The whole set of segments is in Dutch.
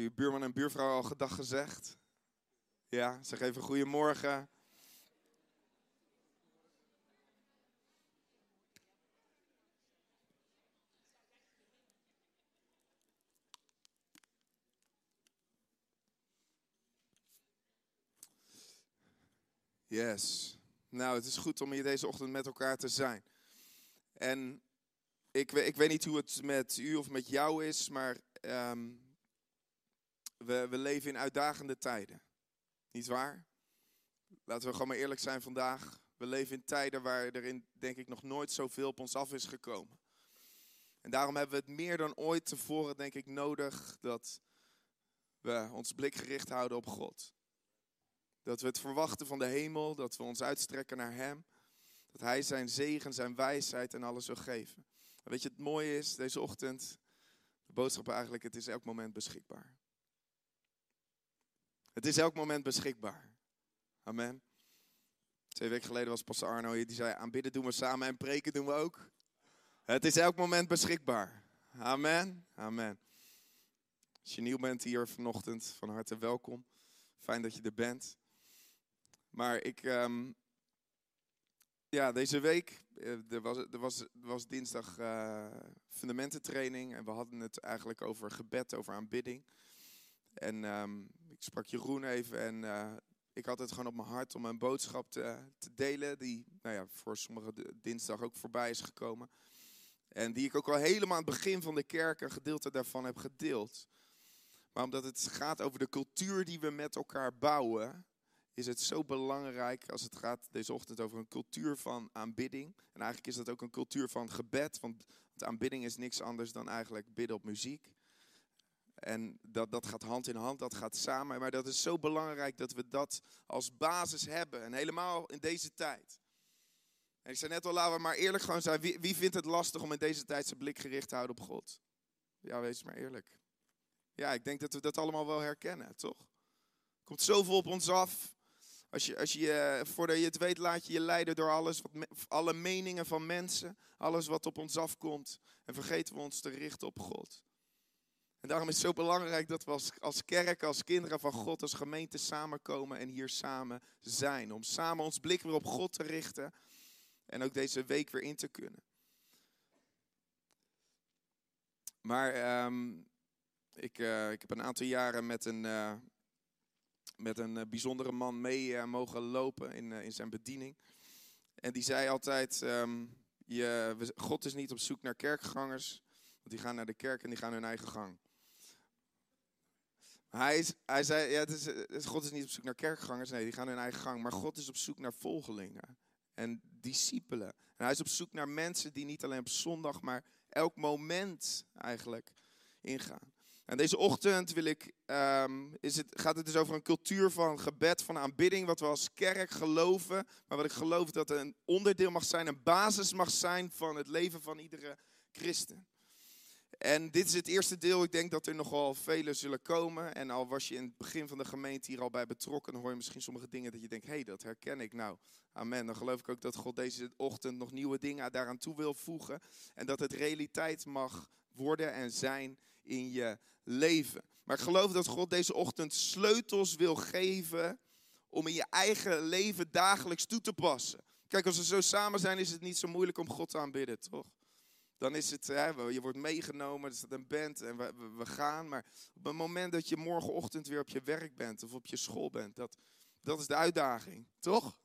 Uw buurman en buurvrouw al gedag gezegd? Ja, zeg even goedemorgen. Yes. Nou, het is goed om hier deze ochtend met elkaar te zijn. En ik, ik weet niet hoe het met u of met jou is, maar ehm, we, we leven in uitdagende tijden. Niet waar? Laten we gewoon maar eerlijk zijn vandaag. We leven in tijden waar er in, denk ik nog nooit zoveel op ons af is gekomen. En daarom hebben we het meer dan ooit tevoren, denk ik, nodig dat we ons blik gericht houden op God. Dat we het verwachten van de hemel, dat we ons uitstrekken naar Hem. Dat Hij zijn zegen, zijn wijsheid en alles wil geven. En weet je, het mooie is, deze ochtend, de boodschap eigenlijk, het is elk moment beschikbaar. Het is elk moment beschikbaar. Amen. Twee weken geleden was pastor Arno hier, die zei, aanbidden doen we samen en preken doen we ook. Het is elk moment beschikbaar. Amen. Amen. Als je nieuw bent hier vanochtend, van harte welkom. Fijn dat je er bent. Maar ik, ehm, ja, deze week, eh, er was, er was, er was dinsdag eh, fundamententraining en we hadden het eigenlijk over gebed, over aanbidding. En ehm, ik sprak Jeroen even en eh, ik had het gewoon op mijn hart om een boodschap te, te delen, die nou ja, voor sommigen dinsdag ook voorbij is gekomen. En die ik ook al helemaal aan het begin van de kerk een gedeelte daarvan heb gedeeld. Maar omdat het gaat over de cultuur die we met elkaar bouwen, is het zo belangrijk als het gaat deze ochtend over een cultuur van aanbidding. En eigenlijk is dat ook een cultuur van gebed, want aanbidding is niks anders dan eigenlijk bidden op muziek. En dat, dat gaat hand in hand, dat gaat samen. Maar dat is zo belangrijk dat we dat als basis hebben. En helemaal in deze tijd. En ik zei net al, laten we maar eerlijk gewoon zijn. Wie, wie vindt het lastig om in deze tijd zijn blik gericht te houden op God? Ja, wees maar eerlijk. Ja, ik denk dat we dat allemaal wel herkennen, toch? Er komt zoveel op ons af. Als je, als je, eh, voordat je het weet, laat je je leiden door alles, wat, alle meningen van mensen. Alles wat op ons afkomt. En vergeten we ons te richten op God. En daarom is het zo belangrijk dat we als, kerk, als kinderen van God, als gemeente samenkomen en hier samen zijn. Om samen ons blik weer op God te richten. En ook deze week weer in te kunnen. Maar ehm, ik, eh, ik heb een aantal jaren met een, eh, met een eh, bijzondere man mee mogen lopen in, in zijn bediening. En die zei altijd, ehm, je, God is niet op zoek naar kerkgangers, want die gaan naar de kerk en die gaan hun eigen gang. Hij, hij zei, ja, het is, is- God is niet op zoek naar kerkgangers, nee, die gaan hun eigen gang. Maar God is op zoek naar volgelingen en discipelen. En hij is op zoek naar mensen die niet alleen op zondag, maar elk moment eigenlijk ingaan. En deze ochtend wil ik, ehm, is het, gaat het dus over een cultuur van gebed, van aanbidding, wat we als kerk geloven. Maar wat ik geloof dat een onderdeel mag zijn, een basis mag zijn van het leven van iedere christen. En dit is het eerste deel. Ik denk dat er nogal velen zullen komen. En al was je in het begin van de gemeente hier al bij betrokken, dan hoor je misschien sommige dingen dat je denkt, hé, hey, dat herken ik nou. Amen. Dan geloof ik ook dat God deze ochtend nog nieuwe dingen daaraan toe wil voegen. En dat het realiteit mag worden en zijn in je leven. Maar ik geloof dat God deze ochtend sleutels wil geven om in je eigen leven dagelijks toe te passen. Kijk, als we zo samen zijn, is het niet zo moeilijk om God te aanbidden, toch? Dan is het, je wordt meegenomen, er staat een band en we, we, gaan. Maar op het moment dat je morgenochtend weer op je werk bent of op je school bent, dat, dat is de uitdaging, toch?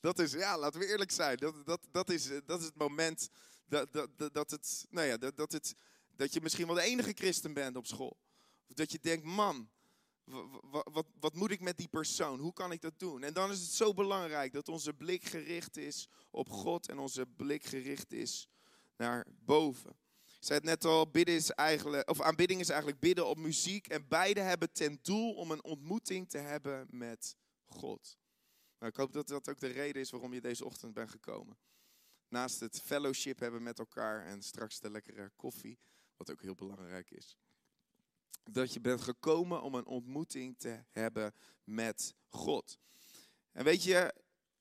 Dat is, ja, laten we eerlijk zijn. Dat, dat, dat, is, eh, dat is het moment dat, dat, dat, het, nou ja, dat, dat, het, dat je misschien wel de enige christen bent op school. Of dat je denkt, man, wa- wa- wat, wat moet ik met die persoon? Hoe kan ik dat doen? En dan is het zo belangrijk dat onze blik gericht is op God en onze blik gericht is naar boven. Ik zei het net al, bidden is eigenlijk, of aanbidding is eigenlijk bidden op muziek. En beide hebben ten doel om een ontmoeting te hebben met God. Nou, ik hoop dat dat ook de reden is waarom je deze ochtend bent gekomen. Naast het fellowship hebben met elkaar en straks de lekkere koffie, wat ook heel belangrijk is. Dat je bent gekomen om een ontmoeting te hebben met God. En weet je,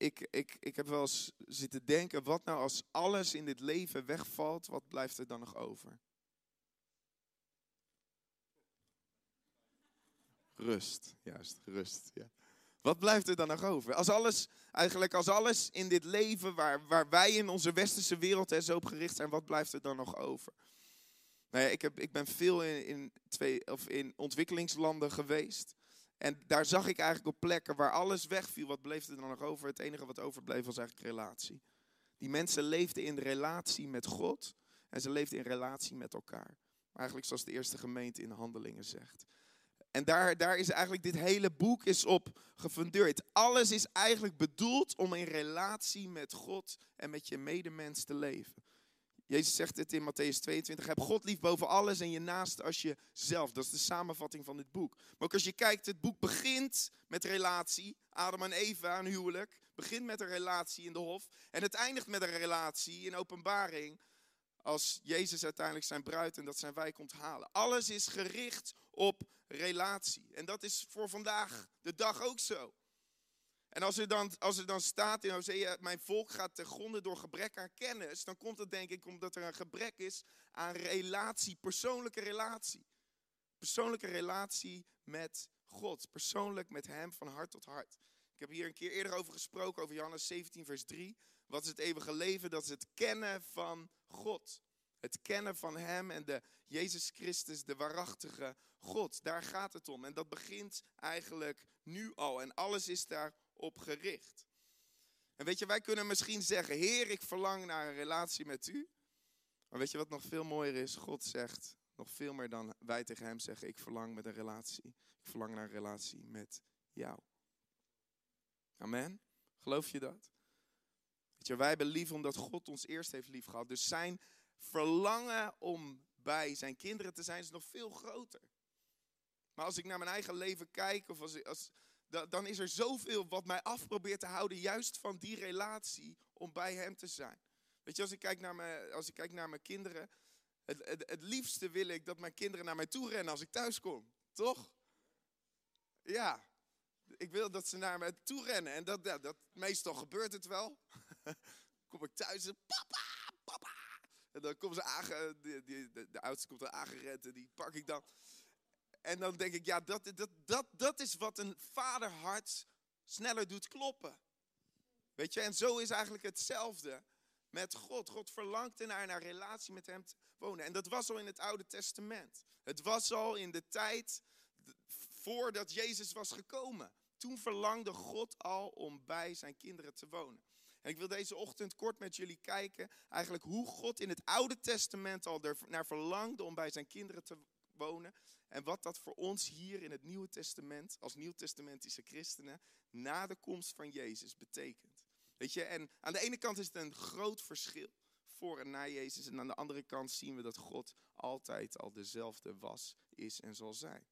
ik, ik, ik heb wel eens zitten denken, wat nou als alles in dit leven wegvalt, wat blijft er dan nog over? Rust, juist, rust. Ja. Wat blijft er dan nog over? Als alles, eigenlijk als alles in dit leven waar, waar wij in onze westerse wereld hè, zo op gericht zijn, wat blijft er dan nog over? Nou ja, ik, heb, ik ben veel in, in, twee, of in ontwikkelingslanden geweest. En daar zag ik eigenlijk op plekken waar alles wegviel, wat bleef er dan nog over? Het enige wat overbleef was eigenlijk relatie. Die mensen leefden in relatie met God en ze leefden in relatie met elkaar. Eigenlijk zoals de eerste gemeente in Handelingen zegt. En daar, daar is eigenlijk dit hele boek is op gefundeerd. Alles is eigenlijk bedoeld om in relatie met God en met je medemens te leven. Jezus zegt het in Matthäus 22. Heb God lief boven alles en je naast als jezelf. Dat is de samenvatting van dit boek. Maar ook als je kijkt, het boek begint met relatie. Adam en Eva, een huwelijk. Begint met een relatie in de hof. En het eindigt met een relatie in openbaring. Als Jezus uiteindelijk zijn bruid en dat zijn wij komt halen. Alles is gericht op relatie. En dat is voor vandaag de dag ook zo. En als er, dan, als er dan staat in Hosea, mijn volk gaat ten gronde door gebrek aan kennis, dan komt het denk ik omdat er een gebrek is aan relatie, persoonlijke relatie. Persoonlijke relatie met God, persoonlijk met Hem van hart tot hart. Ik heb hier een keer eerder over gesproken, over Johannes 17, vers 3. Wat is het eeuwige leven? Dat is het kennen van God. Het kennen van Hem en de Jezus Christus, de waarachtige God. Daar gaat het om. En dat begint eigenlijk nu al. En alles is daar op gericht. En weet je, wij kunnen misschien zeggen, Heer, ik verlang naar een relatie met u. Maar weet je wat nog veel mooier is? God zegt nog veel meer dan wij tegen hem zeggen, ik verlang met een relatie. Ik verlang naar een relatie met jou. Amen. Geloof je dat? Weet je, wij hebben lief omdat God ons eerst heeft lief gehad. Dus zijn verlangen om bij zijn kinderen te zijn is nog veel groter. Maar als ik naar mijn eigen leven kijk, of als, als, dan is er zoveel wat mij af probeert te houden, juist van die relatie om bij hem te zijn. Weet je, als ik kijk naar mijn, als ik kijk naar mijn kinderen, het, het, liefste wil ik dat mijn kinderen naar mij toe rennen als ik thuis kom. Toch? Ja, ik wil dat ze naar mij toe rennen. En dat, dat, dat meestal gebeurt het wel. kom ik thuis en papa, papa. En dan komen ze aange, die, die, de, de oudste komt er aangerend en die pak ik dan. En dan denk ik, ja, dat, dat, dat, dat is wat een vaderhart sneller doet kloppen. Weet je, en zo is eigenlijk hetzelfde met God. God verlangt naar een relatie met hem te wonen. En dat was al in het Oude Testament. Het was al in de tijd voordat Jezus was gekomen. Toen verlangde God al om bij zijn kinderen te wonen. En ik wil deze ochtend kort met jullie kijken, eigenlijk hoe God in het Oude Testament al naar verlangde om bij zijn kinderen te wonen. En wat dat voor ons hier in het Nieuwe Testament, als Nieuwtestamentische christenen, na de komst van Jezus betekent. Weet je, en aan de ene kant is het een groot verschil voor en na Jezus. En aan de andere kant zien we dat God altijd al dezelfde was, is en zal zijn.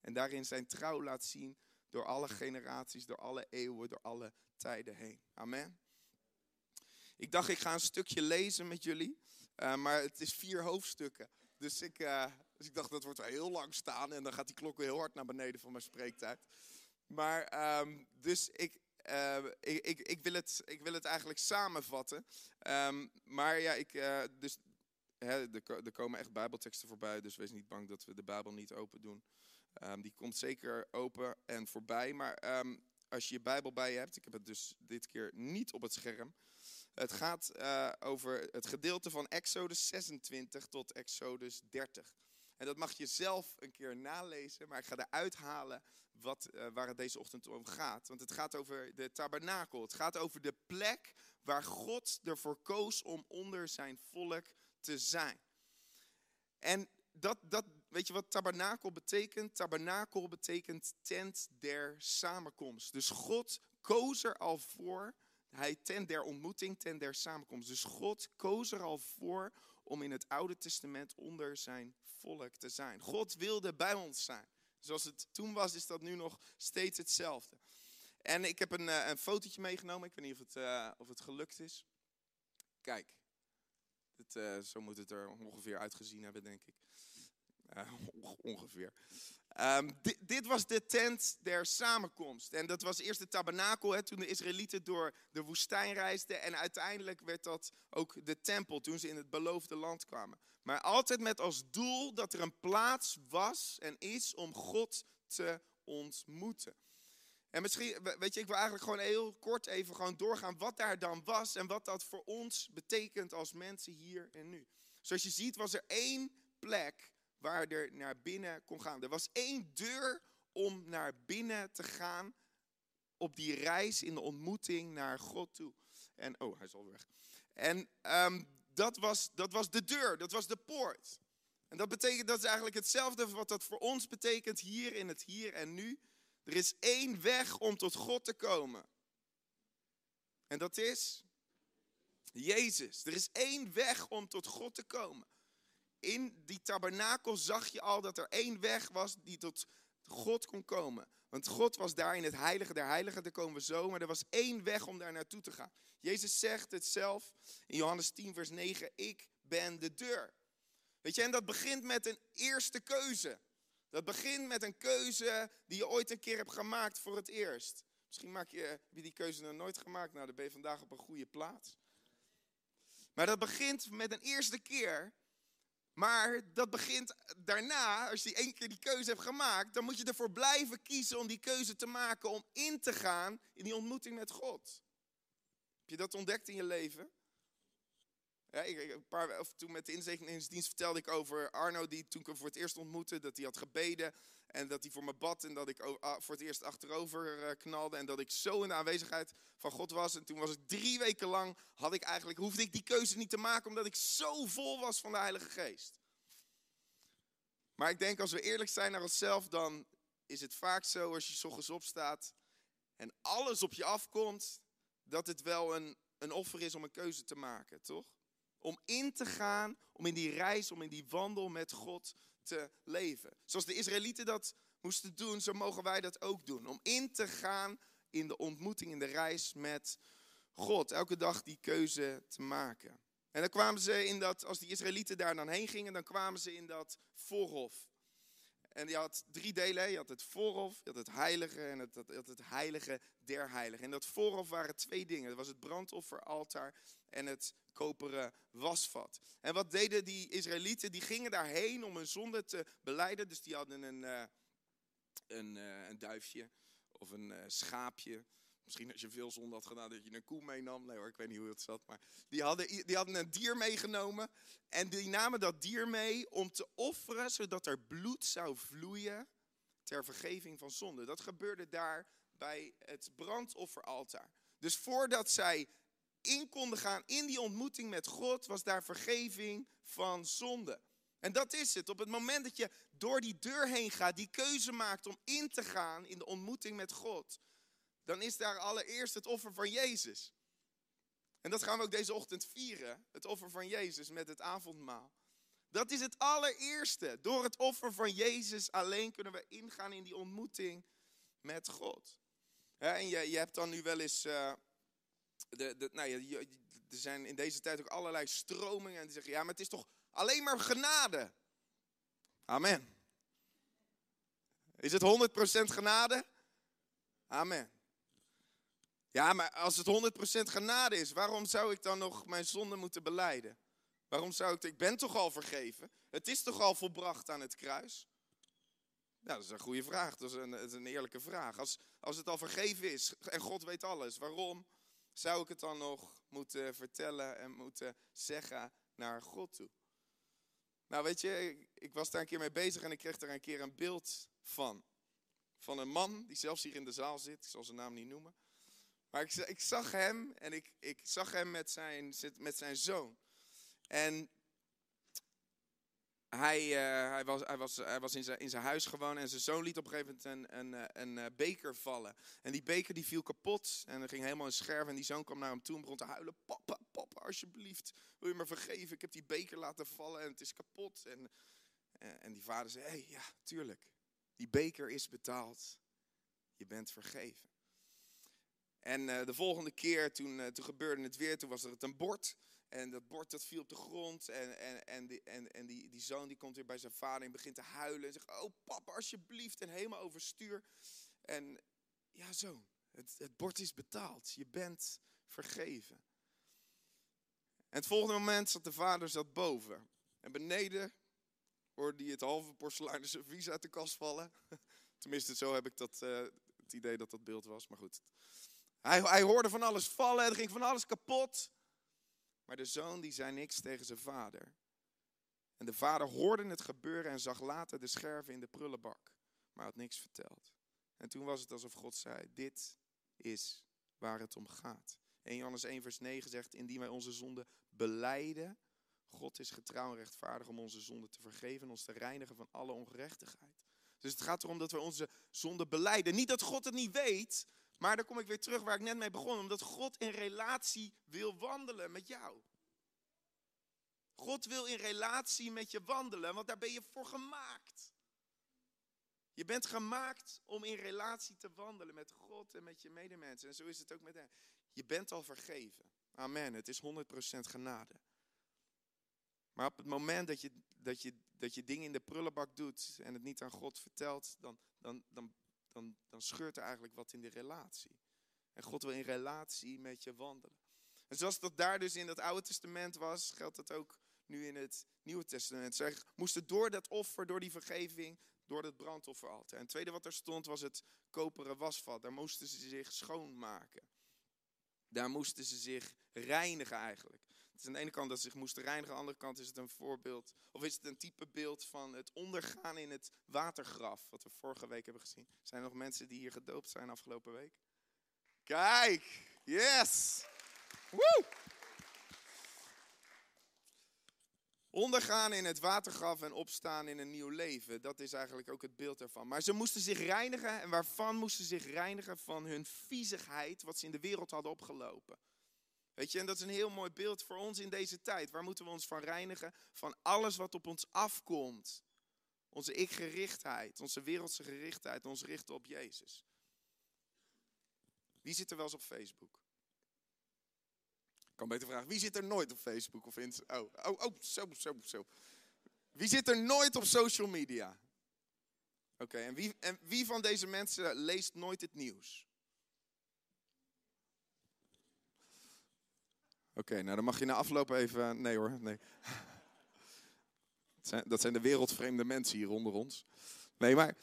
En daarin zijn trouw laat zien door alle generaties, door alle eeuwen, door alle tijden heen. Amen. Ik dacht, ik ga een stukje lezen met jullie. Uh, maar het is vier hoofdstukken. Dus ik, uh, dus ik dacht, dat wordt heel lang staan. En dan gaat die klok heel hard naar beneden van mijn spreektijd. Maar, um, dus ik, uh, ik, ik, ik, wil het, ik wil het eigenlijk samenvatten. Um, maar ja, ik, uh, dus, hè, er, komen echt bijbelteksten voorbij. Dus wees niet bang dat we de bijbel niet open doen. Die komt zeker open en voorbij. Maar als je je bijbel bij je hebt, ik heb het dus dit keer niet op het scherm. Het gaat uh, over het gedeelte van Exodus 26 tot Exodus 30. En dat mag je zelf een keer nalezen, maar ik ga eruit halen wat, uh, waar het deze ochtend om gaat. Want het gaat over de tabernakel. Het gaat over de plek waar God ervoor koos om onder zijn volk te zijn. En dat, dat, weet je wat tabernakel betekent? Tabernakel betekent tent der samenkomst. Dus God koos er al voor hij ten der ontmoeting, ten der samenkomst. Dus God koos er al voor om in het Oude Testament onder zijn volk te zijn. God wilde bij ons zijn. Zoals het toen was, is dat nu nog steeds hetzelfde. En ik heb een, uh, een fotootje meegenomen. Ik weet niet of het, uh, of het gelukt is. Kijk, dit, uh, zo moet het er ongeveer uitgezien hebben, denk ik. ongeveer. Dit, dit, was de tent der samenkomst. En dat was eerst de tabernakel, hè, toen de Israëlieten door de woestijn reisden. En uiteindelijk werd dat ook de tempel, toen ze in het beloofde land kwamen. Maar altijd met als doel dat er een plaats was en is om God te ontmoeten. En misschien, weet je, ik wil eigenlijk gewoon heel kort even gewoon doorgaan wat daar dan was en wat dat voor ons betekent als mensen hier en nu. Zoals je ziet was er één plek waar er naar binnen kon gaan. Er was één deur om naar binnen te gaan op die reis in de ontmoeting naar God toe. En, oh, hij is al weg. En um, dat, was, dat was de deur, dat was de poort. En dat betekent, dat is eigenlijk hetzelfde wat dat voor ons betekent hier in het hier en nu. Er is één weg om tot God te komen. En dat is Jezus. Er is één weg om tot God te komen. In die tabernakel zag je al dat er één weg was die tot God kon komen. Want God was daar in het heilige der heiligen, daar komen we zo. Maar er was één weg om daar naartoe te gaan. Jezus zegt het zelf in Johannes 10 vers 9. Ik ben de deur. Weet je, en dat begint met een eerste keuze. Dat begint met een keuze die je ooit een keer hebt gemaakt voor het eerst. Misschien maak je, je die keuze nog nooit gemaakt. Nou, dan ben je vandaag op een goede plaats. Maar dat begint met een eerste keer. Maar dat begint daarna, als je één keer die keuze hebt gemaakt, dan moet je ervoor blijven kiezen om die keuze te maken om in te gaan in die ontmoeting met God. Heb je dat ontdekt in je leven? Ja, een paar, of toen met de inzegeningsdienst vertelde ik over Arno, die toen ik hem voor het eerst ontmoette, dat hij had gebeden en dat hij voor me bad en dat ik ah, voor het eerst achterover eh, knalde en dat ik zo in de aanwezigheid van God was. En toen was ik drie weken lang, had ik eigenlijk, hoefde ik die keuze niet te maken omdat ik zo vol was van de Heilige Geest. Maar ik denk als we eerlijk zijn naar onszelf, dan is het vaak zo als je s ochtends opstaat en alles op je afkomt, dat het wel een, een offer is om een keuze te maken, toch? Om in te gaan, om in die reis, om in die wandel met God te leven. Zoals de Israëlieten dat moesten doen, zo mogen wij dat ook doen. Om in te gaan in de ontmoeting, in de reis met God. Elke dag die keuze te maken. En dan kwamen ze in dat, als die Israëlieten daar dan heen gingen, dan kwamen ze in dat voorhof. En je had drie delen. Je had het voorhof, je had het heilige en het, het, het heilige der heiligen. En dat voorhof waren twee dingen. Dat was het brandofferaltaar en het koperen wasvat. En wat deden die Israëlieten? Die gingen daarheen om hun zonde te beleiden. Dus die hadden een, uh, een, uh, een duifje of een uh, schaapje. Misschien als je veel zonde had gedaan dat je een koe meenam. Nee hoor, ik weet niet hoe het zat. Maar die hadden, die hadden een dier meegenomen. En die namen dat dier mee om te offeren, zodat er bloed zou vloeien ter vergeving van zonde. Dat gebeurde daar bij het brandofferaltaar. Dus voordat zij in konden gaan in die ontmoeting met God, was daar vergeving van zonde. En dat is het. Op het moment dat je door die deur heen gaat, die keuze maakt om in te gaan in de ontmoeting met God, dan is daar allereerst het offer van Jezus. En dat gaan we ook deze ochtend vieren. Het offer van Jezus met het avondmaal. Dat is het allereerste. Door het offer van Jezus alleen kunnen we ingaan in die ontmoeting met God. en je, hebt dan nu wel eens. Uh, de, de, nou er zijn in deze tijd ook allerlei stromingen. die zeggen: ja, maar het is toch alleen maar genade. Amen. Is het 100% genade? Amen. Ja, maar als het 100% genade is, waarom zou ik dan nog mijn zonde moeten beleiden? Waarom zou ik, ik ben toch al vergeven? Het is toch al volbracht aan het kruis? Nou, dat is een goede vraag. Dat is een, een eerlijke vraag. Als, als het al vergeven is en God weet alles, waarom zou ik het dan nog moeten vertellen en moeten zeggen naar God toe? Nou, weet je, ik was daar een keer mee bezig en ik kreeg daar een keer een beeld van. Van een man die zelfs hier in de zaal zit, ik zal zijn naam niet noemen. Maar ik, ik zag hem en ik, ik zag hem met zijn, met zijn zoon. En hij, uh, hij, was, hij, was, hij was in zijn, in zijn huis gewoon en zijn zoon liet op een gegeven moment een, een, eh, een, een eh, beker vallen. En die beker die viel kapot en er ging helemaal in scherven en die zoon kwam naar hem toe en begon te huilen. Papa, papa, alsjeblieft, wil je me vergeven? Ik heb die beker laten vallen en het is kapot. En, en die vader zei, hey, ja, tuurlijk. Die beker is betaald. Je bent vergeven. En uh, de volgende keer, toen, uh, toen gebeurde het weer, toen was er het een bord. En dat bord dat viel op de grond. En, en, en, die, en, en die, die zoon die komt weer bij zijn vader en begint te huilen. En zegt, oh papa, alsjeblieft. En helemaal overstuur. En ja, zoon, het, het bord is betaald. Je bent vergeven. En het volgende moment zat de vader zat boven. En beneden hoorde hij het halve porseleinen servies uit de kast vallen. Tenminste, zo heb ik dat, uh, het idee dat dat beeld was. Maar goed. Hij, hij hoorde van alles vallen, er ging van alles kapot. Maar de zoon die zei niks tegen zijn vader. En de vader hoorde het gebeuren en zag later de scherven in de prullenbak. Maar had niks verteld. En toen was het alsof God zei, dit is waar het om gaat. 1 Johannes 1 vers 9 zegt, indien wij onze zonden beleiden, God is getrouw en rechtvaardig om onze zonden te vergeven en ons te reinigen van alle ongerechtigheid. Dus het gaat erom dat we onze zonden beleiden. Niet dat God het niet weet, maar dan kom ik weer terug waar ik net mee begon. Omdat God in relatie wil wandelen met jou. God wil in relatie met je wandelen, want daar ben je voor gemaakt. Je bent gemaakt om in relatie te wandelen met God en met je medemensen. En zo is het ook met hem. Je bent al vergeven. Amen. Het is 100% genade. Maar op het moment dat je, dat, je, dat je dingen in de prullenbak doet en het niet aan God vertelt, dan, dan, dan, dan, dan scheurt er eigenlijk wat in de relatie. En God wil in relatie met je wandelen. En zoals dat daar dus in het Oude Testament was, geldt dat ook nu in het Nieuwe Testament. Zij moesten door dat offer, door die vergeving, door dat brandofferaltaar. En het tweede wat er stond was het koperen wasvat. Daar moesten ze zich schoonmaken. Daar moesten ze zich reinigen eigenlijk. Is aan de ene kant dat ze zich moesten reinigen, aan de andere kant is het een voorbeeld, of is het een type beeld van het ondergaan in het watergraf, wat we vorige week hebben gezien. Zijn er nog mensen die hier gedoopt zijn afgelopen week? Kijk, yes! Woe! Ondergaan in het watergraf en opstaan in een nieuw leven. Dat is eigenlijk ook het beeld ervan. Maar ze moesten zich reinigen. En waarvan moesten ze zich reinigen? Van hun viezigheid, wat ze in de wereld hadden opgelopen. Weet je, en dat is een heel mooi beeld voor ons in deze tijd. Waar moeten we ons van reinigen? Van alles wat op ons afkomt. Onze ik-gerichtheid, onze wereldse gerichtheid, ons richten op Jezus. Wie zit er wel eens op Facebook? Ik kan beter vragen, wie zit er nooit op Facebook of? Oh, oh, oh, zo, zo, zo. Wie zit er nooit op social media? Oké, en, wie, en wie van deze mensen leest nooit het nieuws? Oké, nou dan mag je na afloop even. Nee hoor, nee. Dat zijn de wereldvreemde mensen hier onder ons. Nee, maar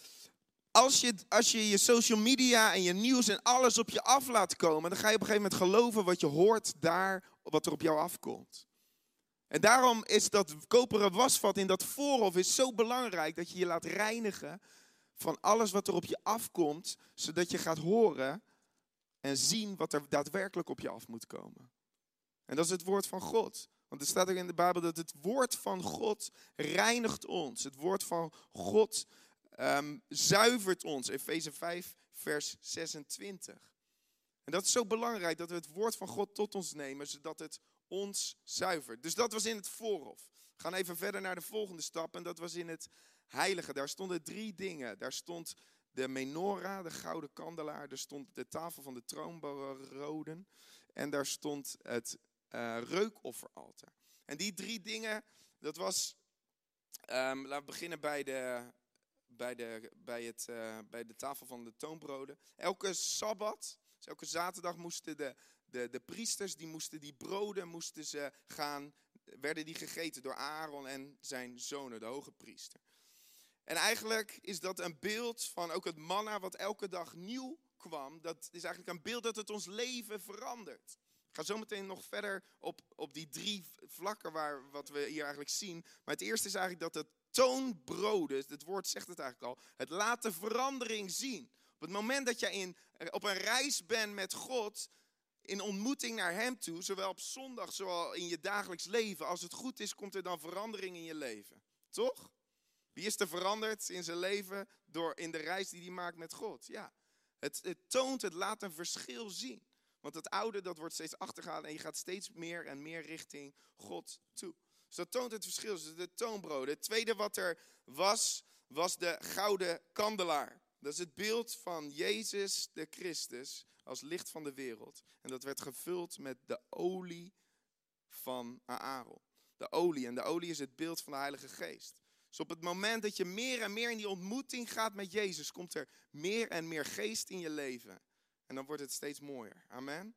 als je, als je je social media en je nieuws en alles op je af laat komen, dan ga je op een gegeven moment geloven wat je hoort daar, wat er op jou afkomt. En daarom is dat koperen wasvat in dat voorhof is zo belangrijk dat je je laat reinigen van alles wat er op je afkomt, zodat je gaat horen en zien wat er daadwerkelijk op je af moet komen. En dat is het woord van God. Want er staat ook in de Bijbel dat het woord van God reinigt ons. Het woord van God um, zuivert ons. Efeze 5, vers 26. En dat is zo belangrijk dat we het woord van God tot ons nemen, zodat het ons zuivert. Dus dat was in het voorhof. We gaan even verder naar de volgende stap en dat was in het heilige. Daar stonden drie dingen. Daar stond de menorah, de gouden kandelaar. Er stond de tafel van de troonroden. En daar stond het uh, reukofferaltaar. En die drie dingen, dat was, um, laten we beginnen bij de, bij de, bij het, uh, bij de tafel van de toonbroden. Elke sabbat, dus elke zaterdag moesten de, de, de priesters, die moesten die broden, moesten ze gaan, werden die gegeten door Aaron en zijn zonen, de hoge priester. En eigenlijk is dat een beeld van ook het manna wat elke dag nieuw kwam. Dat is eigenlijk een beeld dat het ons leven verandert. Ga zo meteen nog verder op, op die drie vlakken waar, wat we hier eigenlijk zien. Maar het eerste is eigenlijk dat het toonbroden, het woord zegt het eigenlijk al, het laat de verandering zien. Op het moment dat je in, op een reis bent met God, in ontmoeting naar Hem toe, zowel op zondag, zowel in je dagelijks leven, als het goed is, komt er dan verandering in je leven. Toch? Wie is er veranderd in zijn leven door in de reis die hij maakt met God? Ja, het, het toont, het laat een verschil zien. Want het oude dat wordt steeds achtergehaald en je gaat steeds meer en meer richting God toe. Dus dat toont het verschil. Dus de toonbroden. Het tweede wat er was, was de gouden kandelaar. Dat is het beeld van Jezus de Christus als licht van de wereld. En dat werd gevuld met de olie van Aaron. De olie. En de olie is het beeld van de Heilige Geest. Dus op het moment dat je meer en meer in die ontmoeting gaat met Jezus, komt er meer en meer geest in je leven. En dan wordt het steeds mooier. Amen.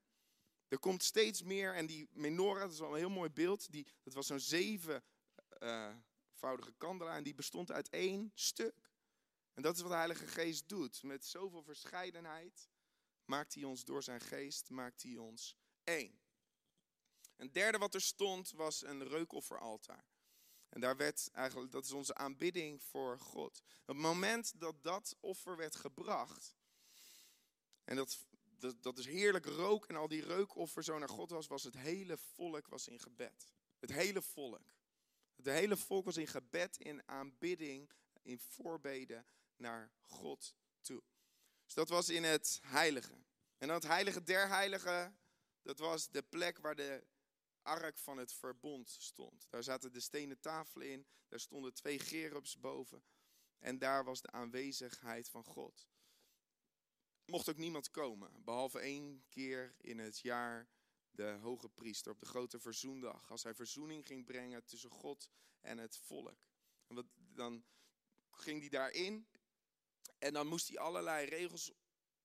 Er komt steeds meer, en die menorah, dat is wel een heel mooi beeld, die, dat was zo'n zevenvoudige kandelaar en die bestond uit één stuk. En dat is wat de Heilige Geest doet. Met zoveel verscheidenheid maakt hij ons door zijn geest, maakt hij ons één. Een derde wat er stond was een reukofferaltaar. En daar werd eigenlijk, dat is onze aanbidding voor God. Op het moment dat dat offer werd gebracht, en dat, dat, dat is heerlijk rook en al die reukoffer zo naar God was, was het hele volk was in gebed. Het hele volk. Het hele volk was in gebed, in aanbidding, in voorbeden naar God toe. Dus dat was in het heilige. En dan het heilige der heiligen, dat was de plek waar de ark van het verbond stond. Daar zaten de stenen tafelen in, daar stonden twee gerubs boven. En daar was de aanwezigheid van God. Mocht ook niemand komen, behalve één keer in het jaar de hoge priester op de grote verzoendag. Als hij verzoening ging brengen tussen God en het volk. En wat, dan ging hij daarin en dan moest hij allerlei regels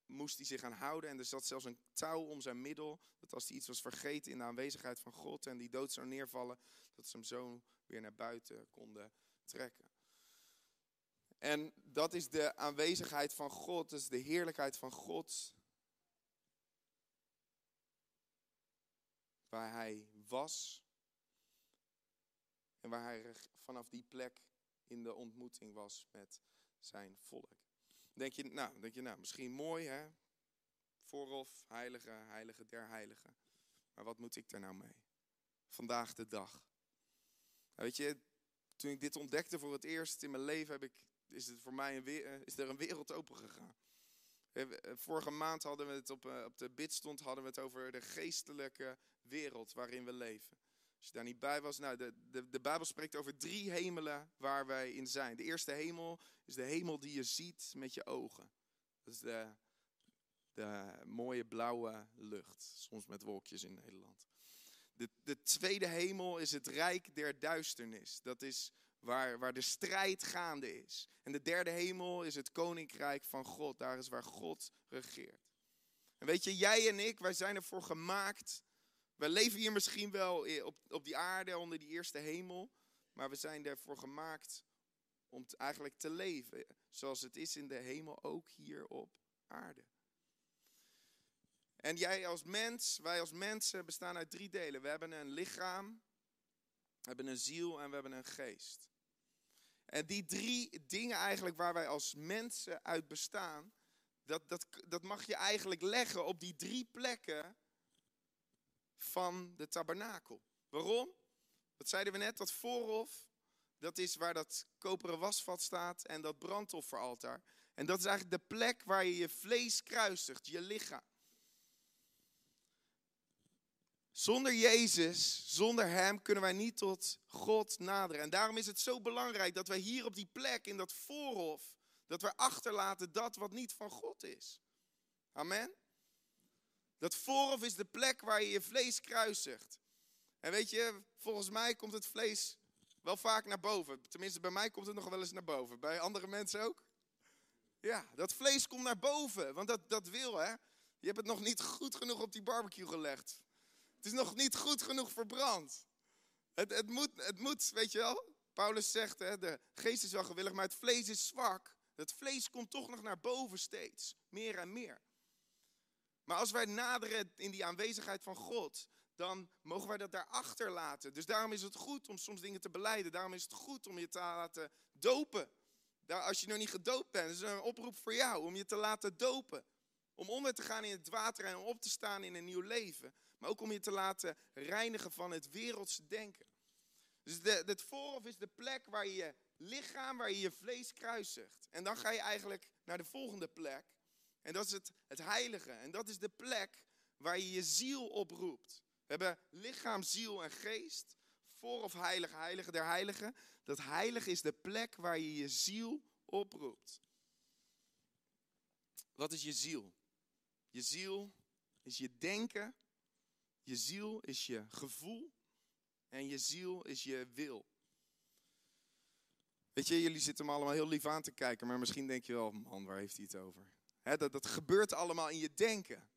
moest hij zich aan houden. En er zat zelfs een touw om zijn middel. Dat als hij iets was vergeten in de aanwezigheid van God en die dood zou neervallen, dat ze hem zo weer naar buiten konden trekken. En dat is de aanwezigheid van God, is de heerlijkheid van God. Waar hij was. En waar hij vanaf die plek in de ontmoeting was met zijn volk. Denk je, nou, denk je, nou, misschien mooi hè? Voorhof, heilige, heilige der heiligen. Maar wat moet ik daar nou mee? Vandaag de dag. Nou, weet je, toen ik dit ontdekte voor het eerst in mijn leven, heb ik, is, het voor mij een, eh, is er een wereld open gegaan. Eh, vorige maand hadden we het op, eh, op de bidstond hadden we het over de geestelijke wereld waarin we leven. Als je daar niet bij was, nou, de, de, de Bijbel spreekt over drie hemelen waar wij in zijn. De eerste hemel is de hemel die je ziet met je ogen. Dat is de, de mooie blauwe lucht, soms met wolkjes in Nederland. De, de tweede hemel is het rijk der duisternis. Dat is waar, waar de strijd gaande is. En de derde hemel is het koninkrijk van God. Daar is waar God regeert. En weet je, jij en ik, wij zijn ervoor gemaakt we leven hier misschien wel op, op die aarde, onder die eerste hemel. Maar we zijn ervoor gemaakt om eigenlijk te leven. Zoals het is in de hemel, ook hier op aarde. En jij als mens, wij als mensen bestaan uit drie delen. We hebben een lichaam, we hebben een ziel en we hebben een geest. En die drie dingen eigenlijk waar wij als mensen uit bestaan, dat, dat, dat mag je eigenlijk leggen op die drie plekken van de tabernakel. Waarom? Wat zeiden we net? Dat voorhof, dat is waar dat koperen wasvat staat en dat brandofferaltaar. En dat is eigenlijk de plek waar je je vlees kruisigt, je lichaam. Zonder Jezus, zonder Hem, kunnen wij niet tot God naderen. En daarom is het zo belangrijk dat wij hier op die plek, in dat voorhof, dat we achterlaten dat wat niet van God is. Amen. Dat voorhof is de plek waar je je vlees kruisigt. En weet je, volgens mij komt het vlees wel vaak naar boven. Tenminste, bij mij komt het nog wel eens naar boven. Bij andere mensen ook? Ja, dat vlees komt naar boven. Want dat, dat wil, hè. Je hebt het nog niet goed genoeg op die barbecue gelegd. Het is nog niet goed genoeg verbrand. Het, het, moet, het moet, weet je wel. Paulus zegt, hè, de geest is wel gewillig, maar het vlees is zwak. Het vlees komt toch nog naar boven steeds. Meer en meer. Maar als wij naderen in die aanwezigheid van God, dan mogen wij dat daarachter laten. Dus daarom is het goed om soms dingen te beleiden. Daarom is het goed om je te laten dopen. Als je nog niet gedoopt bent, is een oproep voor jou om je te laten dopen. Om onder te gaan in het water en op te staan in een nieuw leven. Maar ook om je te laten reinigen van het wereldse denken. Dus de, het voorhof is de plek waar je je lichaam, waar je je vlees kruisigt. En dan ga je eigenlijk naar de volgende plek. En dat is het, het heilige. En dat is de plek waar je je ziel oproept. We hebben lichaam, ziel en geest. Voor of heilige, der heiligen. Dat heilige is de plek waar je je ziel oproept. Wat is je ziel? Je ziel is je denken. Je ziel is je gevoel. En je ziel is je wil. Weet je, jullie zitten me allemaal heel lief aan te kijken, maar misschien denk je wel, man, waar heeft hij het over? dat, dat gebeurt allemaal in je denken.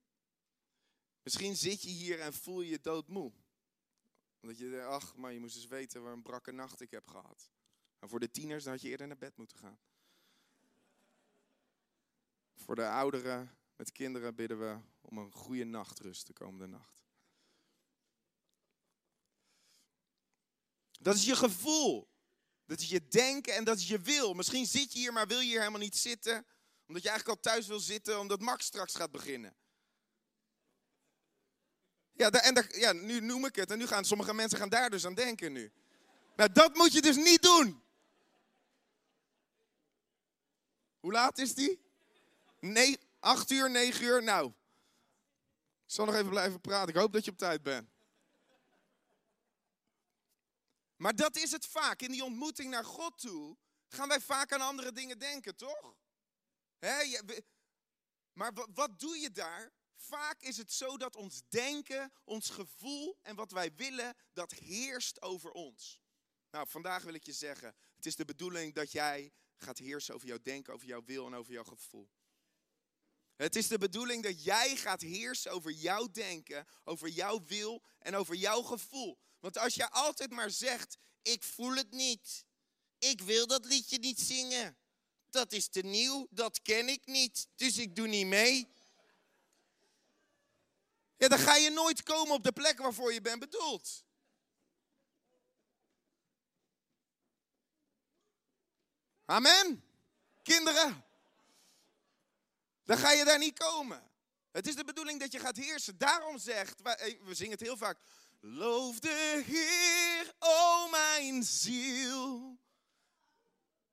Misschien zit je hier en voel je je doodmoe. Omdat je denkt, ach, maar je moest eens weten waar een brakke nacht ik heb gehad. En voor de tieners, dan had je eerder naar bed moeten gaan. Voor de ouderen met kinderen bidden we om een goede nachtrust de komende nacht. Dat is je gevoel. Dat is je denken en dat is je wil. Misschien zit je hier, maar wil je hier helemaal niet zitten. Omdat je eigenlijk al thuis wil zitten, omdat Max straks gaat beginnen. Ja, en ja, nu noem ik het. En nu gaan sommige mensen gaan daar dus aan denken nu. Nou, dat moet je dus niet doen. Hoe laat is die? Nee, acht uur, negen uur. Nou, ik zal nog even blijven praten. Ik hoop dat je op tijd bent. Maar dat is het vaak. In die ontmoeting naar God toe gaan wij vaak aan andere dingen denken, toch? Maar wat doe je daar? Vaak is het zo dat ons denken, ons gevoel en wat wij willen, dat heerst over ons. Nou, vandaag wil ik je zeggen, het is de bedoeling dat jij gaat heersen over jouw denken, over jouw wil en over jouw gevoel. Het is de bedoeling dat jij gaat heersen over jouw denken, over jouw wil en over jouw gevoel. Want als jij altijd maar zegt, ik voel het niet. Ik wil dat liedje niet zingen. Dat is te nieuw, dat ken ik niet, dus ik doe niet mee. Ja, dan ga je nooit komen op de plek waarvoor je bent bedoeld. Amen. Kinderen. Dan ga je daar niet komen. Het is de bedoeling dat je gaat heersen. Daarom zegt, we zingen het heel vaak. Loof de Heer, o mijn ziel.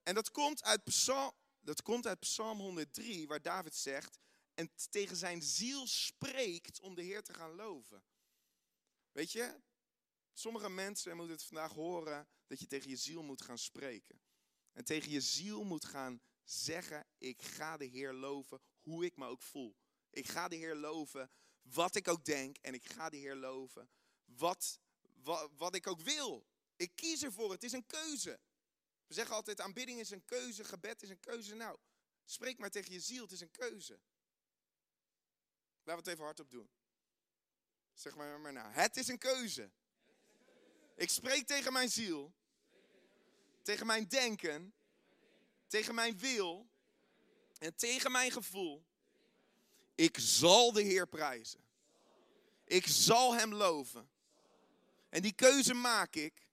En dat komt uit Psalm, dat komt uit Psalm 103, waar David zegt, en tegen zijn ziel spreekt om de Heer te gaan loven. Weet je, sommige mensen moeten het vandaag horen dat je tegen je ziel moet gaan spreken. En tegen je ziel moet gaan zeggen, ik ga de Heer loven hoe ik me ook voel. Ik ga de Heer loven wat ik ook denk en ik ga de Heer loven wat, wat, wat ik ook wil. Ik kies ervoor, het is een keuze. We zeggen altijd, aanbidding is een keuze, gebed is een keuze. Nou, spreek maar tegen je ziel, het is een keuze. Laten we het even hardop doen. Zeg maar maar nou, het is een keuze. Ik spreek tegen mijn ziel, tegen mijn denken, tegen mijn wil en tegen mijn gevoel. Ik zal de Heer prijzen. Ik zal Hem loven. En die keuze maak ik.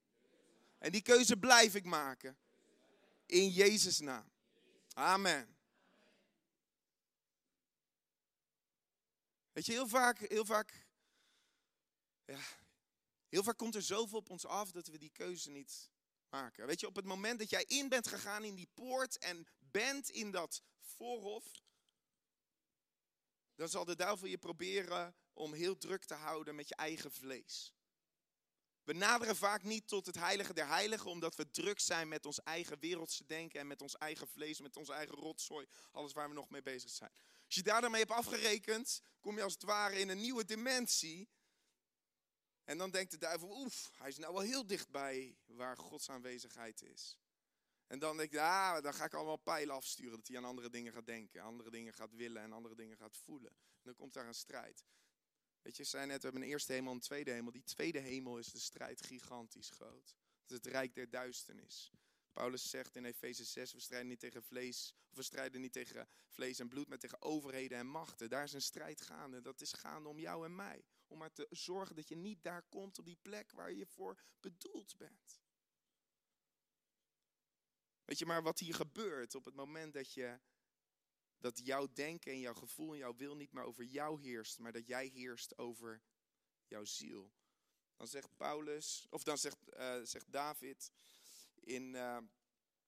En die keuze blijf ik maken. In Jezus' naam. Amen. Weet je, heel vaak, heel vaak, ja, heel vaak komt er zoveel op ons af dat we die keuze niet Weet je, op het moment dat jij in bent gegaan in die poort en bent in dat voorhof, dan zal de duivel je proberen om heel druk te houden met je eigen vlees. We naderen vaak niet tot het heilige der heiligen, omdat we druk zijn met ons eigen wereldse denken en met ons eigen vlees, met ons eigen rotzooi, alles waar we nog mee bezig zijn. Als je daar daarmee hebt afgerekend, kom je als het ware in een nieuwe dimensie. En dan denkt de duivel, oef, hij is nou wel heel dichtbij waar Gods aanwezigheid is. En dan denk je, ah, dan ga ik allemaal pijlen afsturen, dat hij aan andere dingen gaat denken, andere dingen gaat willen en andere dingen gaat voelen. En dan komt daar een strijd. Weet je, ik zei net, we hebben een eerste hemel en een tweede hemel. Die tweede hemel is de strijd gigantisch groot. Het is het rijk der duisternis. Paulus zegt in Efeze 6, we strijden niet tegen vlees, of we strijden niet tegen vlees en bloed, maar tegen overheden en machten. Daar is een strijd gaande. Dat is gaande om jou en mij. Om maar te zorgen dat je niet daar komt op die plek waar je voor bedoeld bent. Weet je maar wat hier gebeurt op het moment dat je dat jouw denken en jouw gevoel en jouw wil niet meer over jou heerst, maar dat jij heerst over jouw ziel. Dan zegt Paulus, of dan zegt, uh, zegt David in, uh,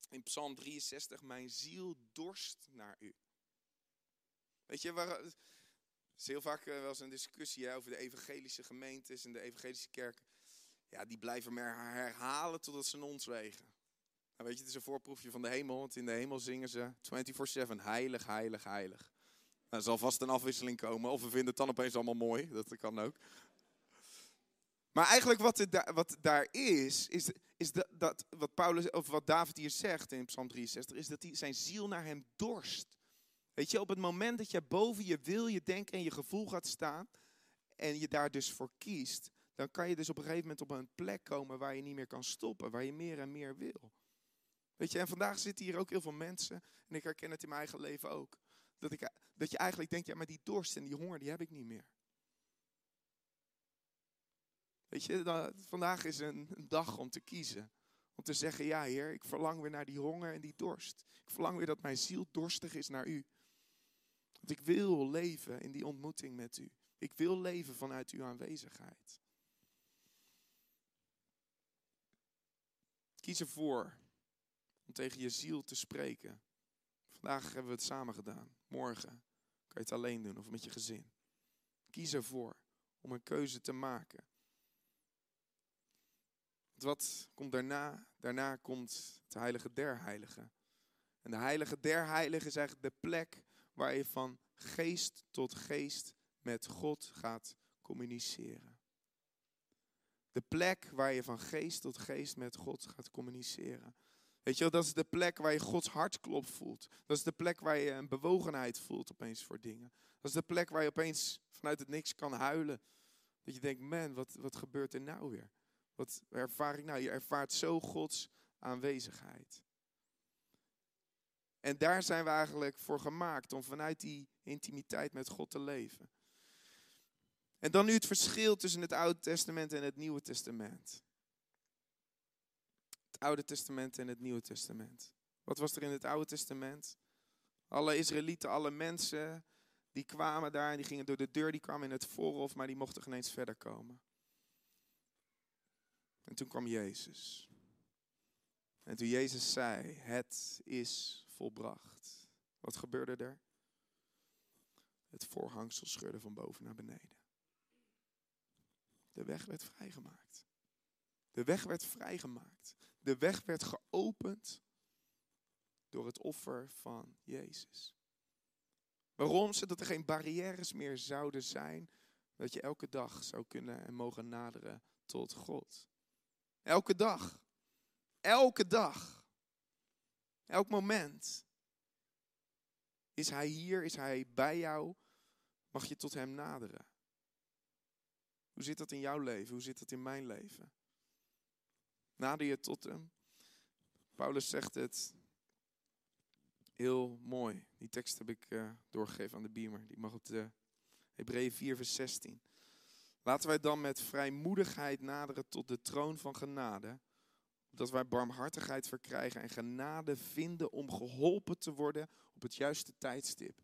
in Psalm 63, mijn ziel dorst naar u. Weet je, waar, Het is heel vaak uh, wel eens een discussie over de evangelische gemeentes en de evangelische kerken. Ja, die blijven maar herhalen totdat ze ons wegen. Nou, weet je, het is een voorproefje van de hemel, want in de hemel zingen ze 24-7 heilig, heilig, heilig. Nou, er zal vast een afwisseling komen, of we vinden het dan opeens allemaal mooi, dat kan ook. Maar eigenlijk wat, wat daar is, is, is dat, dat, wat, Paulus, of wat David hier zegt in Psalm 63, is dat hij zijn ziel naar hem dorst. Weet je, op het moment dat je boven je wil, je denken en je gevoel gaat staan, en je daar dus voor kiest, dan kan je dus op een gegeven moment op een plek komen waar je niet meer kan stoppen, waar je meer en meer wil. Weet je, en vandaag zitten hier ook heel veel mensen, en ik herken het in mijn eigen leven ook, dat, ik, dat je eigenlijk denkt, ja, maar die dorst en die honger, die heb ik niet meer. Weet je, vandaag is een, een dag om te kiezen. Om te zeggen, ja Heer, ik verlang weer naar die honger en die dorst. Ik verlang weer dat mijn ziel dorstig is naar U. Want ik wil leven in die ontmoeting met U. Ik wil leven vanuit Uw aanwezigheid. Kies ervoor om tegen je ziel te spreken. Vandaag hebben we het samen gedaan. Morgen kan je het alleen doen of met je gezin. Kies ervoor om een keuze te maken. Wat komt daarna? Daarna komt het heilige der heiligen. En de heilige der heiligen is eigenlijk de plek waar je van geest tot geest met God gaat communiceren. De plek waar je van geest tot geest met God gaat communiceren. Weet je wel, dat is de plek waar je Gods hartklop voelt. Dat is de plek waar je een bewogenheid voelt opeens voor dingen. Dat is de plek waar je opeens vanuit het niks kan huilen. Dat je denkt, man, wat, wat gebeurt er nou weer? Wat ervaar ik nou? Je ervaart zo Gods aanwezigheid. En daar zijn we eigenlijk voor gemaakt om vanuit die intimiteit met God te leven. En dan nu het verschil tussen het Oude Testament en het Nieuwe Testament. Het Oude Testament en het Nieuwe Testament. Wat was er in het Oude Testament? Alle Israëlieten, alle mensen, die kwamen daar en die gingen door de deur, die kwamen in het voorhof, maar die mochten geen eens verder komen. En toen kwam Jezus. En toen Jezus zei, het is volbracht. Wat gebeurde er? Het voorhangsel scheurde van boven naar beneden. De weg werd vrijgemaakt. De weg werd vrijgemaakt. De weg werd geopend door het offer van Jezus. Waarom? Zodat er geen barrières meer zouden zijn. Dat je elke dag zou kunnen en mogen naderen tot God. Elke dag. Elke dag. Elk moment. Is Hij hier? Is Hij bij jou? Mag je tot Hem naderen? Hoe zit dat in jouw leven? Hoe zit dat in mijn leven? Nader je tot Hem? Paulus zegt het heel mooi. Die tekst heb ik uh, doorgegeven aan de beamer. Die mag op de Hebreeën 4 vers 16. Laten wij dan met vrijmoedigheid naderen tot de troon van genade, dat wij barmhartigheid verkrijgen en genade vinden om geholpen te worden op het juiste tijdstip.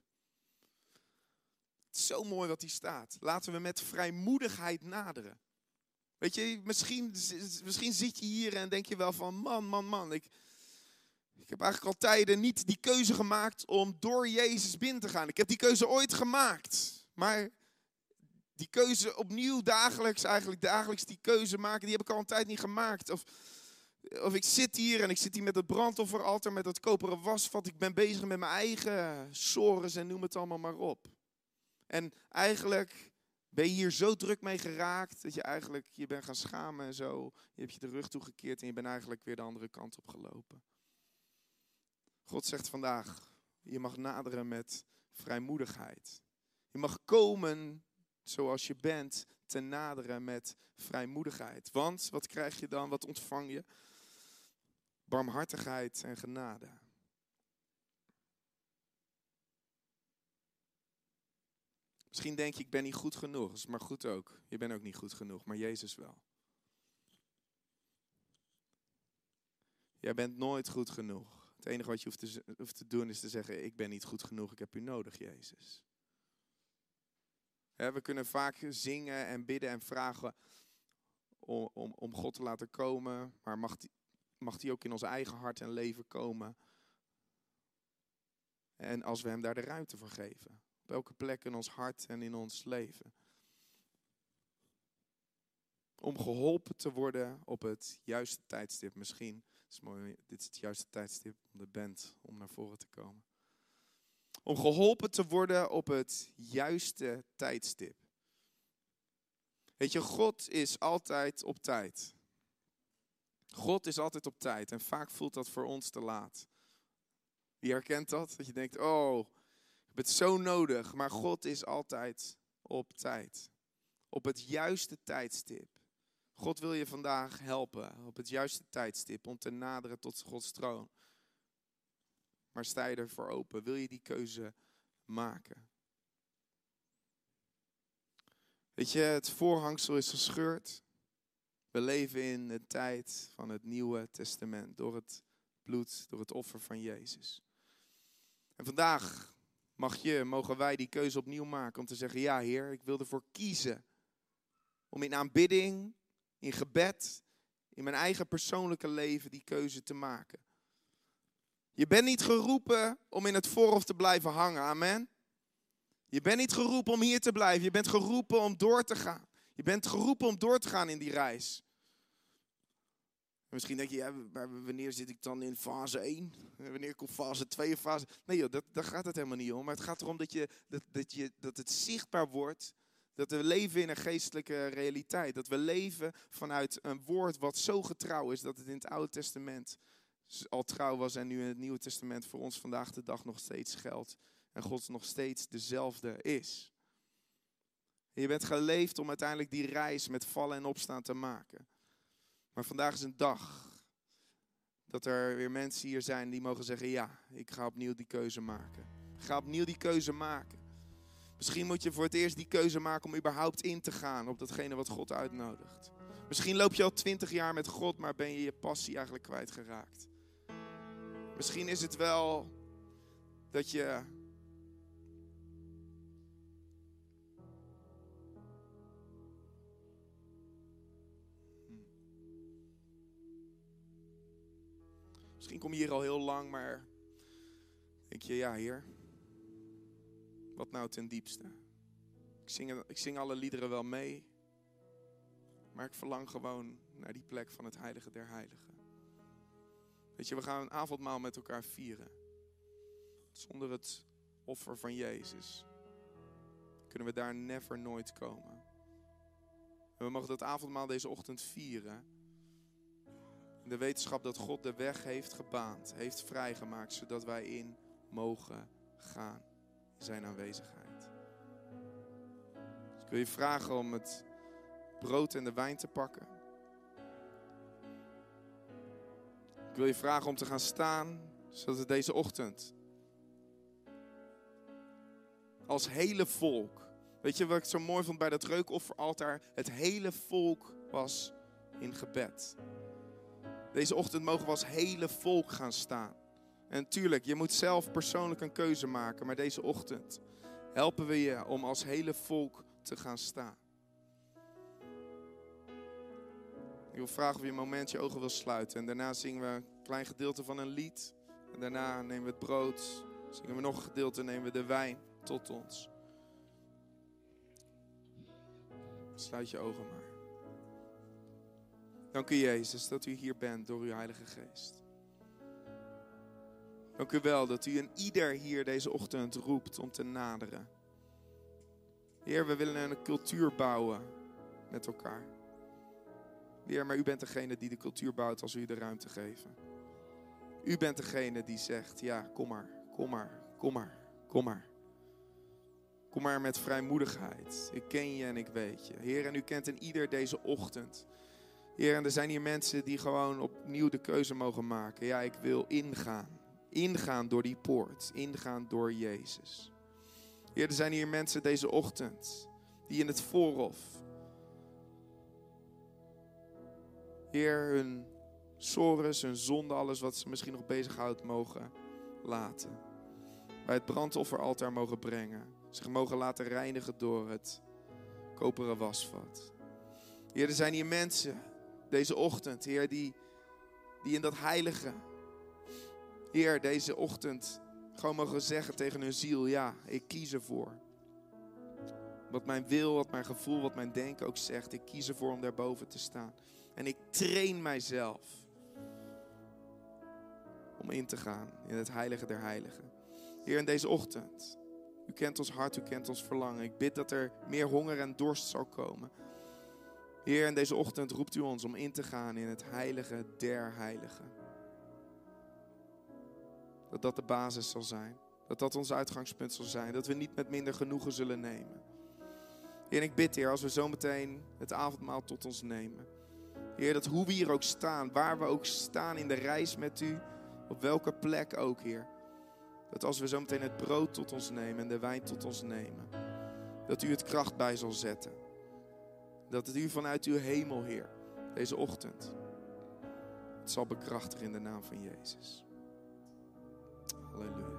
Het is zo mooi wat hier staat. Laten we met vrijmoedigheid naderen. Weet je, misschien, misschien zit je hier en denk je wel van, man, man, man, ik, ik heb eigenlijk al tijden niet die keuze gemaakt om door Jezus binnen te gaan. Ik heb die keuze ooit gemaakt, maar die keuze opnieuw dagelijks, eigenlijk dagelijks die keuze maken, die heb ik al een tijd niet gemaakt. Of, of ik zit hier en ik zit hier met het brandofferaltaar, met dat koperen wasvat. Ik ben bezig met mijn eigen sores en noem het allemaal maar op. En eigenlijk ben je hier zo druk mee geraakt dat je eigenlijk je bent gaan schamen en zo. Je hebt je de rug toegekeerd en je bent eigenlijk weer de andere kant op gelopen. God zegt vandaag, je mag naderen met vrijmoedigheid. Je mag komen zoals je bent te naderen met vrijmoedigheid. Want wat krijg je dan? Wat ontvang je? Barmhartigheid en genade. Misschien denk je, ik ben niet goed genoeg. Maar goed ook. Je bent ook niet goed genoeg, maar Jezus wel. Jij bent nooit goed genoeg. Het enige wat je hoeft hoeft te doen is te zeggen, ik ben niet goed genoeg, ik heb u nodig, Jezus. We kunnen vaak zingen en bidden en vragen om, om, om God te laten komen, maar mag die, mag die ook in ons eigen hart en leven komen? En als we Hem daar de ruimte voor geven. Op op elke plek in ons hart en in ons leven. Om geholpen te worden op het juiste tijdstip. Misschien is mooi, dit is het juiste tijdstip om de band om naar voren te komen. Om geholpen te worden op het juiste tijdstip. Weet je, God is altijd op tijd. God is altijd op tijd en vaak voelt dat voor ons te laat. Wie herkent dat? Dat je denkt, oh, ik heb het zo nodig, maar God is altijd op tijd. Op het juiste tijdstip. God wil je vandaag helpen op het juiste tijdstip om te naderen tot Gods troon. Maar sta je ervoor open? Wil je die keuze maken? Weet je, het voorhangsel is gescheurd. We leven in de tijd van het Nieuwe Testament door het bloed, door het offer van Jezus. En vandaag mag je, mogen wij die keuze opnieuw maken om te zeggen, ja Heer, ik wil ervoor kiezen om in aanbidding, in gebed, in mijn eigen persoonlijke leven die keuze te maken. Je bent niet geroepen om in het voorhof te blijven hangen, amen. Je bent niet geroepen om hier te blijven, je bent geroepen om door te gaan. Je bent geroepen om door te gaan in die reis. Misschien denk je, wanneer zit ik dan in fase 1? Wanneer komt fase 2 of fase... Nee dat, daar gaat het helemaal niet om. Maar het gaat erom dat, je, dat, dat, je, dat het zichtbaar wordt dat we leven in een geestelijke realiteit. Dat we leven vanuit een woord wat zo getrouw is dat het in het Oude Testament al trouw was en nu in het Nieuwe Testament voor ons vandaag de dag nog steeds geldt. En God nog steeds dezelfde is. Je bent geleefd om uiteindelijk die reis met vallen en opstaan te maken. Maar vandaag is een dag dat er weer mensen hier zijn die mogen zeggen: Ja, ik ga opnieuw die keuze maken. Ik ga opnieuw die keuze maken. Misschien moet je voor het eerst die keuze maken om überhaupt in te gaan op datgene wat God uitnodigt. Misschien loop je al twintig jaar met God, maar ben je je passie eigenlijk kwijtgeraakt. Misschien is het wel dat je Misschien kom je hier al heel lang, maar denk je, ja heer, wat nou ten diepste? Ik zing, ik zing alle liederen wel mee, maar ik verlang gewoon naar die plek van het heilige der heiligen. Weet je, we gaan een avondmaal met elkaar vieren. Zonder het offer van Jezus kunnen we daar never nooit komen. En we mogen dat avondmaal deze ochtend vieren de wetenschap dat God de weg heeft gebaand, heeft vrijgemaakt, zodat wij in mogen gaan in zijn aanwezigheid. Dus ik wil je vragen om het brood en de wijn te pakken. Ik wil je vragen om te gaan staan, zodat we deze ochtend als hele volk. Weet je wat ik zo mooi vond bij dat reukofferaltaar? Het hele volk was in gebed. Deze ochtend mogen we als hele volk gaan staan. En tuurlijk, je moet zelf persoonlijk een keuze maken, maar deze ochtend helpen we je om als hele volk te gaan staan. Ik wil vragen of je een moment je ogen wil sluiten. En daarna zingen we een klein gedeelte van een lied. En daarna nemen we het brood. Zingen we nog een gedeelte, nemen we de wijn tot ons. Sluit je ogen maar. Dank u Jezus dat u hier bent door uw Heilige Geest. Dank u wel dat u een ieder hier deze ochtend roept om te naderen. Heer, we willen een cultuur bouwen met elkaar. Heer, maar u bent degene die de cultuur bouwt als u de ruimte geeft. U bent degene die zegt, ja, kom maar, kom maar, kom maar, kom maar. Kom maar met vrijmoedigheid. Ik ken je en ik weet je. Heer, en u kent een ieder deze ochtend. Heer, en er zijn hier mensen die gewoon opnieuw de keuze mogen maken. Ja, ik wil ingaan. Ingaan door die poort. Ingaan door Jezus. Heer, er zijn hier mensen deze ochtend die in het voorhof. Heer, hun sores, hun zonde, alles wat ze misschien nog bezighoudt, mogen laten. Bij het brandofferaltaar mogen brengen. Zich mogen laten reinigen door het koperen wasvat. Heer, er zijn hier mensen deze ochtend, Heer, die, die in dat heilige, Heer, deze ochtend gewoon mogen zeggen tegen hun ziel, ja, ik kies ervoor. Wat mijn wil, wat mijn gevoel, wat mijn denken ook zegt, ik kies ervoor om daarboven te staan. En ik train mijzelf om in te gaan in het heilige der heiligen. Heer, in deze ochtend, u kent ons hart, u kent ons verlangen. Ik bid dat er meer honger en dorst zal komen. Heer, in deze ochtend roept u ons om in te gaan in het heilige der heiligen. Dat dat de basis zal zijn. Dat dat ons uitgangspunt zal zijn. Dat we niet met minder genoegen zullen nemen. Heer, en ik bid, Heer, als we zometeen het avondmaal tot ons nemen. Heer, dat hoe we hier ook staan, waar we ook staan in de reis met u, op welke plek ook, Heer. Dat als we zometeen het brood tot ons nemen en de wijn tot ons nemen, dat u het kracht bij zal zetten. Dat het u vanuit uw hemel, Heer, deze ochtend, het zal bekrachtigen in de naam van Jezus. Halleluja.